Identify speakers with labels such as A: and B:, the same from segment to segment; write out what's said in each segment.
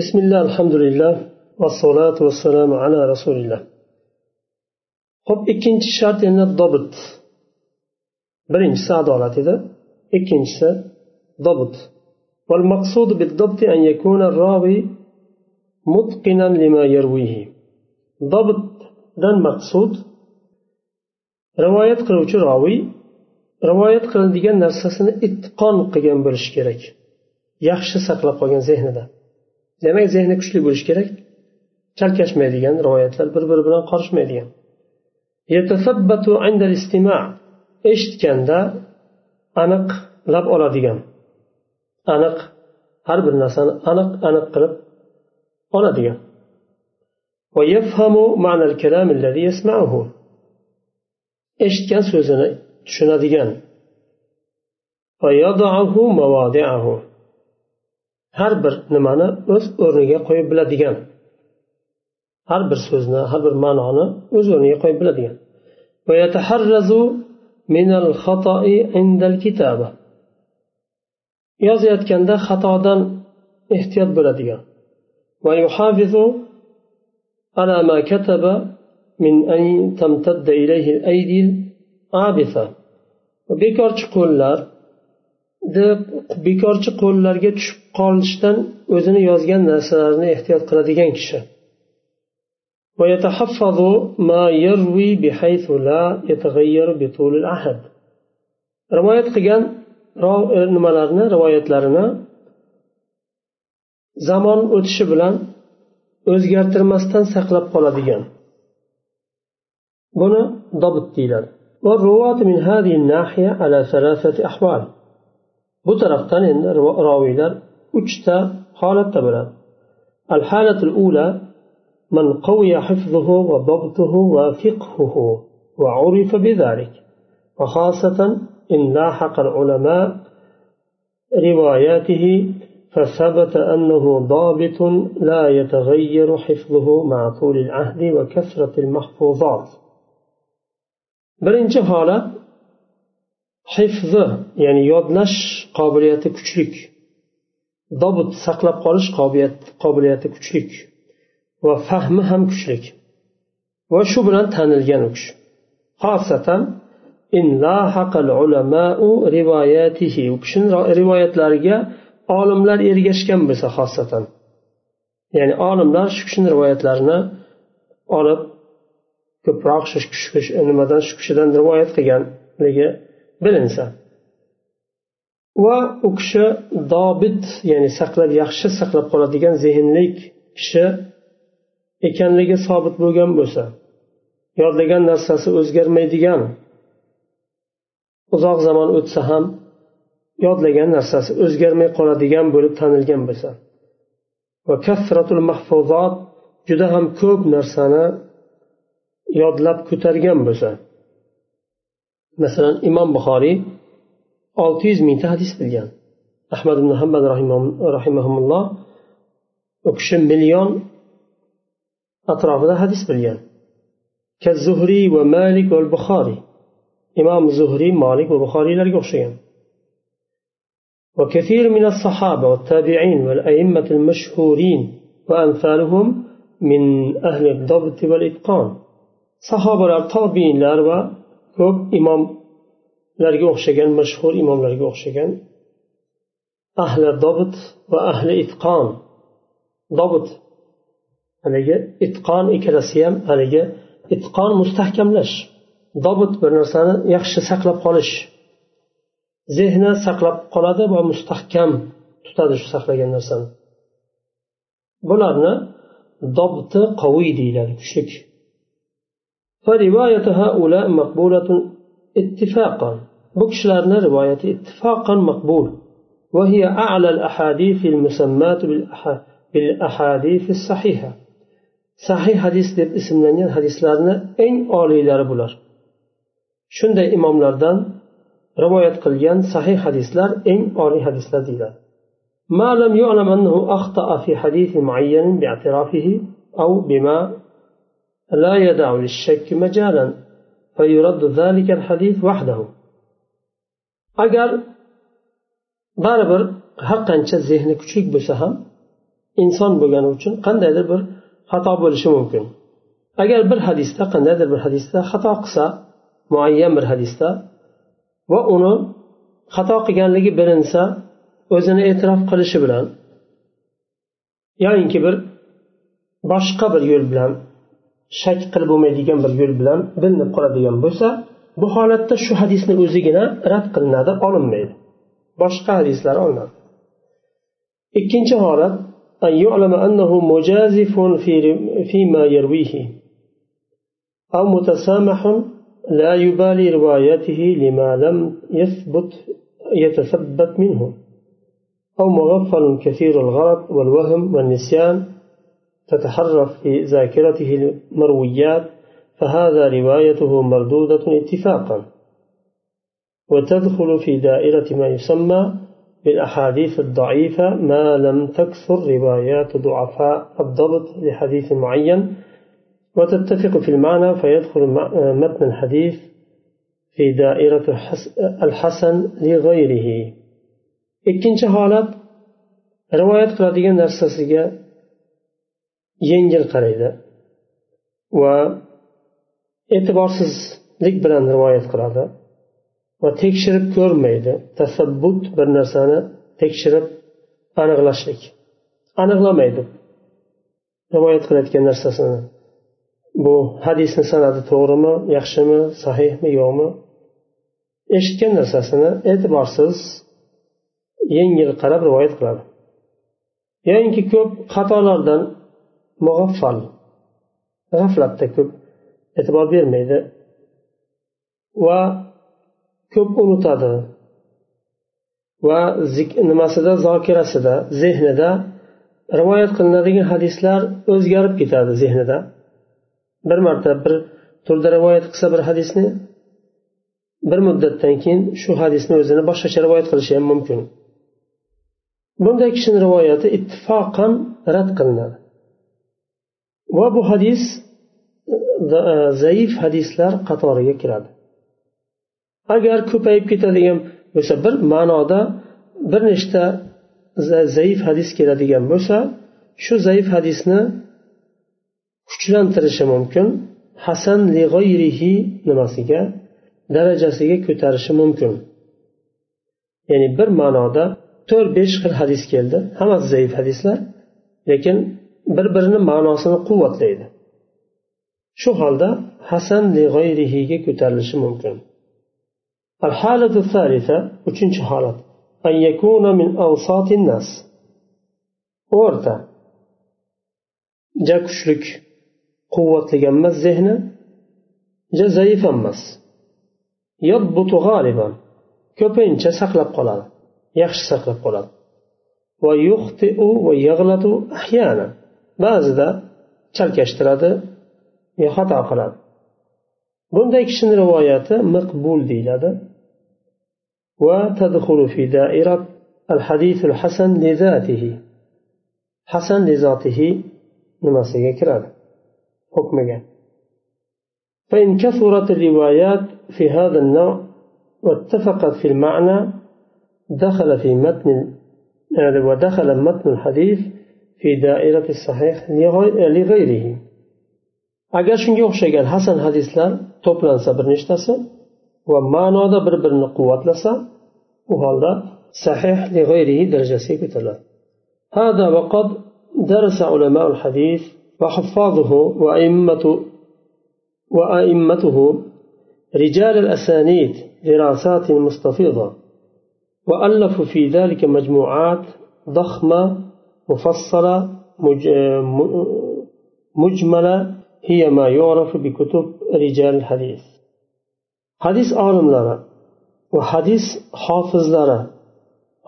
A: بسم الله الحمد لله والصلاة والسلام على رسول الله hop ikkinchi shart endi dobit birinchisi adolat edi ikkinchisi dobit والمقصود بالضبط أن يكون الراوي متقنا لما يرويه ضبط dan maqsud rivoyat qiluvchi roviy rivoyat qiladigan narsasini itqon qilgan bo'lishi kerak yaxshi saqlab qolgan zehnida Demak zehni kuchli bo'lishi kerak. Chalkashmaydigan rivoyatlar bir biri bilan qorishmaydigan. Eshitganda aniqlab oladigan. Aniq har bir narsani aniq aniq qilib oladigan. Eshitgan so'zini tushunadigan. har bir nimani o'z o'rniga qo'yib biladigan har bir so'zni har bir ma'noni o'z o'rniga qo'yib biladigan yozayotganda xatodan ehtiyot bo'ladigan على ما كتب من أن تمتد إليه الأيدي العابثة bekorchi qo'llar bekorchi qo'llarga tushib qolishdan o'zini yozgan narsalarini ehtiyot qiladigan kishi ويتحفظ ما يروي بحيث لا يتغير بطول العهد rivoyat qilgan nimalarni rivoyatlarini zamon o'tishi bilan o'zgartirmasdan saqlab qoladigan buni dobit deyiladi من هذه الناحية على ثلاثة أحوال Bu tarafdan endi roviylar uchta holatda bo'ladi. الحالة الأولى من قوي حفظه وضبطه وفقهه وعرف بذلك وخاصة إن لاحق العلماء رواياته فثبت أنه ضابط لا يتغير حفظه مع طول العهد وكثرة المحفوظات birinchi holat hifzi ya'ni yodlash qobiliyati kuchlik. Dobit saqlab qolish qobiliyati kuchlik. Va fahmi ham kuchlik. Va shu bilan tanilgan u kishi xosatan u kishini rivoyatlariga olimlar ergashgan bo'lsa xosatan. Ya'ni olimlar shu kishini rivoyatlarini olib ko'proq shu nimadan shu kishidan rivoyat qilganligi bilinsa. Va u kishi dobit ya'ni saqlab yaxshi saqlab qoladigan zehnli kishi ekanligi sobit bo'lgan bo'lsa yodlagan narsasi o'zgarmaydigan. Uzoq zamon o'tsa ham yodlagan narsasi o'zgarmay qoladigan bo'lib tanilgan bo'lsa. Va kasratul mahfuzot juda ham ko'p narsani yodlab ko'targan bo'lsa. Masalan imom buxoriy olti yuz mingta hadis bilgan ahmad ibn hambal rahimaulloh u kishi million atrofida hadis bilgan zuhriy va malik va buxoriy imom zuhriy molik va buxoriylarga o'xshagan وكثير من الصحابة والتابعين والأئمة المشهورين وأمثالهم من أهل الضبط والإتقان صحابة التابعين لاروا ko'p imomlarga o'xshagan mashhur imomlarga o'xshagan ahli dobit va ahli itqon. Dobit haligi itqon ikkalasi ham haligi itqon mustahkamlash. Dobit bir narsani yaxshi saqlab qolish zehni saqlab qoladi va mustahkam tutadi shu saqlagan narsani. Bularni dobti qoviy deyiladi kuchlik فرواية هؤلاء مقبولة اتفاقا بكشلارنا رواية اتفاقا مقبول وهي أعلى الأحاديث المسمات بالأحاديث الصحيحة صحيح حديث deb ismlangan hadislarni eng oliylari bular shunday imomlardan rivoyat qilgan sahih hadislar eng oliy hadislar deyiladi ما لم يعلم أنه أخطأ في حديث معين باعترافه أو بما لا يدع للشك مجالا فيرد ذلك الحديث وحده agar baribir har qancha zehni kuchlik bo'lsa ham inson bo'lgani uchun qandaydir bir xato bo'lishi mumkin agar bir hadisda qandaydir bir hadisda xato qilsa muayyan bir hadisda va uni xato qilganligi bilinsa o'zini e'tirof qilishi bilan yoyinki bir boshqa bir yo'l bilan shak qilib bo'lmaydigan bir yo'l bilan bilinib qoladigan bo'lsa bu holatda shu hadisni o'zigina rad qilinadi olinmaydi boshqa hadislar olinadi ikkinchi holat أن يعلم أنه مجازف في فيما يرويه أو متسامح لا يبالي روايته لما لم يثبت يتثبت منه أو مغفل كثير الغلط والوهم والنسيان تتحرف في ذاكرته المرويات فهذا روايته مردودة اتفاقا. وتدخل في دائرة ما يسمى بالأحاديث الضعيفة ما لم تكثر روايات ضعفاء الضبط لحديث معين. وتتفق في المعنى فيدخل متن الحديث في دائرة الحسن لغيره. ikkinchi holat rivoyat qiladigan narsasiga yengil qaraydi va e'tiborsizlik bilan rivoyat qiladi va tekshirib ko'rmaydi. Tasabbut bir narsani tekshirib aniqlashlik. Aniqlamaydi. Rivoyat qilayotgan narsasini. Bu hadisni sanadi to'g'rimi yaxshimi sahihmi yo'qmi? Eshitgan narsasini e'tiborsiz yengil qarab rivoyat qiladi. Yoyinki ko'p xatolardan mug'affal g'aflatda ko'p e'tibor bermaydi. Va ko'p unutadi. Va nimasida zokirasida zehnida rivoyat qilinadigan hadislar o'zgarib ketadi zehnida. Bir marta bir turda rivoyat qilsa bir hadisni bir muddatdan keyin shu hadisni o'zini boshqacha rivoyat qilishi ham mumkin. Bunday kishini rivoyati ittifoqan rad qilinadi. Va bu hadis e, e, zaif hadislar qatoriga kiradi. Agar ko'payib ketadigan bo'lsa bir ma'noda bir nechta zaif hadis keladigan bo'lsa shu zaif hadisni kuchlantirishi mumkin hasan lig'oyrihi nimasiga darajasiga ko'tarishi mumkin. Ya'ni bir ma'noda to'rt besh xil hadis keldi. Hammasi zaif hadislar lekin bir birini ma'nosini quvvatlaydi shu holda hasan lig'oyrihiga ko'tarilishi mumkin الحالة الثالثة uchinchi holat أن يكون من أوساط الناس o'rta ja kuchlik quvvatli emas zehni ja zaif emas yodbutu g'oliban ko'pincha saqlab qoladi yaxshi saqlab qoladi Ba'zida chalkashtiradi yo xato qiladi bunday kishini rivoyati maqbul deyiladi va tadxulu fi dairat الحديث الحسن لذاته حسن لذاته nimasiga kiradi hukmiga فإن كثرت الروايات في هذا النوع واتفقت في المعنى دخل في متن ودخل متن الحديث في دائرة الصحيح لغيره agar shunga o'xshagan hasan hadislar to'plansa bir nechtasi va ma'noda bir birini quvvatlasa u holda sahih darajasiga ko'tariladi هذا وقد درس علماء الحديث وحفاظه وأئمة وأئمته رجال الأسانيد دراسات مستفيضة وألفوا في ذلك مجموعات ضخمة مفصلة مجملة هي ما يعرف بكتب رجال الحديث حديث عالملari va hadis hofizlari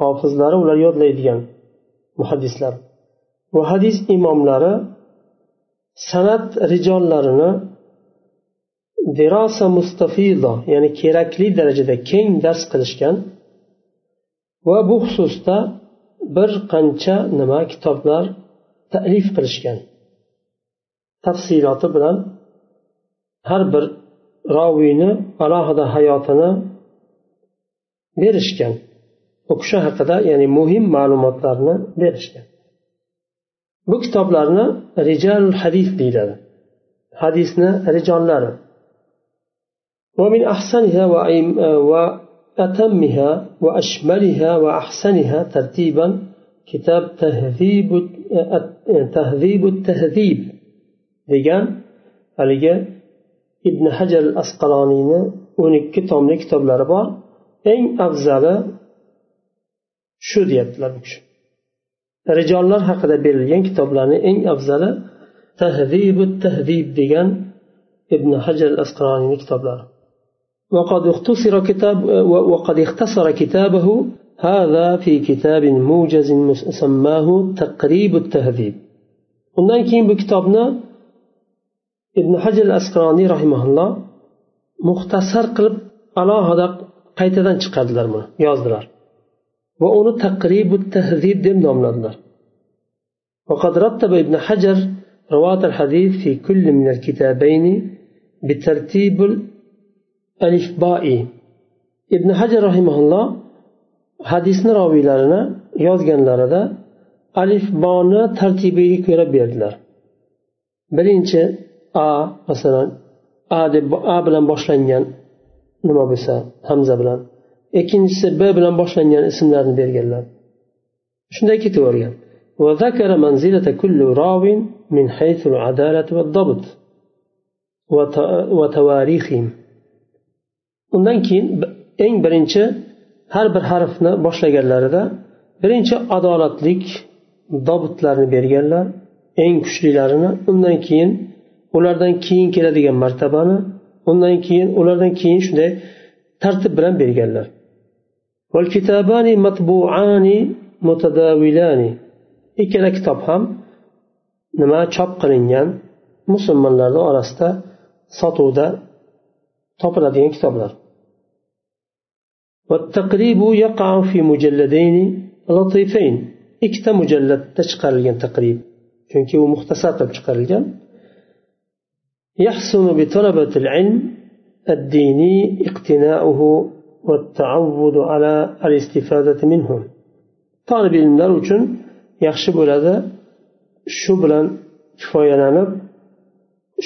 A: hofizlari ular yodlaydigan muhaddislar va hadis imomlari san'at rijollarini derosa mustafido ya'ni kerakli darajada keng dars qilishgan va bu xususda bir qancha nima kitoblar talif qilishgan tafsiloti bilan har bir roviyni alohida hayotini berishgan u kishi haqida ya'ni muhim ma'lumotlarni berishgan bu kitoblarni rijal hadis deyiladi hadisni rijollari ومن أحسنها وأتمها وأشملها وأحسنها ترتيبا كتاب تهذيب تهذيب التهذيب degan haligi ibn hajar asqaloniyni o'n ikki tomli kitoblari bor eng afzali shu deyaptilar bu kishi rijollar haqida berilgan kitoblarni eng afzali tahzibu tahdib degan ibn hajar asqaloniyni kitoblari وقد اختصر كتاب وقد اختصر كتابه هذا في كتاب موجز سماه تقريب التهذيب undan keyin bu kitobni ibn hajar asqaroniy rahimaulloh muxtasar qilib alohida qaytadan chiqardilar buni yozdilar va uni taqribu tahzib deb nomladilar وقد رتب ابن حجر رواة الحديث في كل من الكتابين بترتيب الألفباء ابن حجر رحمه الله hadisni roviylarini yozganlarida alifboni tartibiga ko'ra berdilar birinchi a masalan a deb a bilan boshlangan nima bo'lsa hamza bilan ikkinchisi b bilan boshlangan ismlarni berganlar shunday ketavergan وذكر منزلة كل راو من حيث العدالة والضبط وتواريخهم undan keyin eng birinchi har bir harfni boshlaganlarida birinchi adolatlik dobitlarni berganlar eng kuchlilarini undan keyin ulardan keyin keladigan martabani undan keyin ulardan keyin shunday tartib bilan berganlar. Ikkala kitob ham nima chop qilingan musulmonlarni orasida sotuvda topiladigan kitoblar. والتقريب يقع في مجلدين لطيفين ikkita mujalladda chiqarilgan taqrib chunki u muxtasar qilib chiqarilgan يحسن بطلبة العلم الديني اقتناؤه والتعود على الاستفادة منه طالب ilmlar uchun yaxshi bo'ladi shu bilan kifoyalanib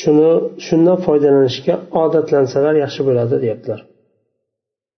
A: shuni shundan foydalanishga odatlansalar yaxshi bo'ladi deyaptilar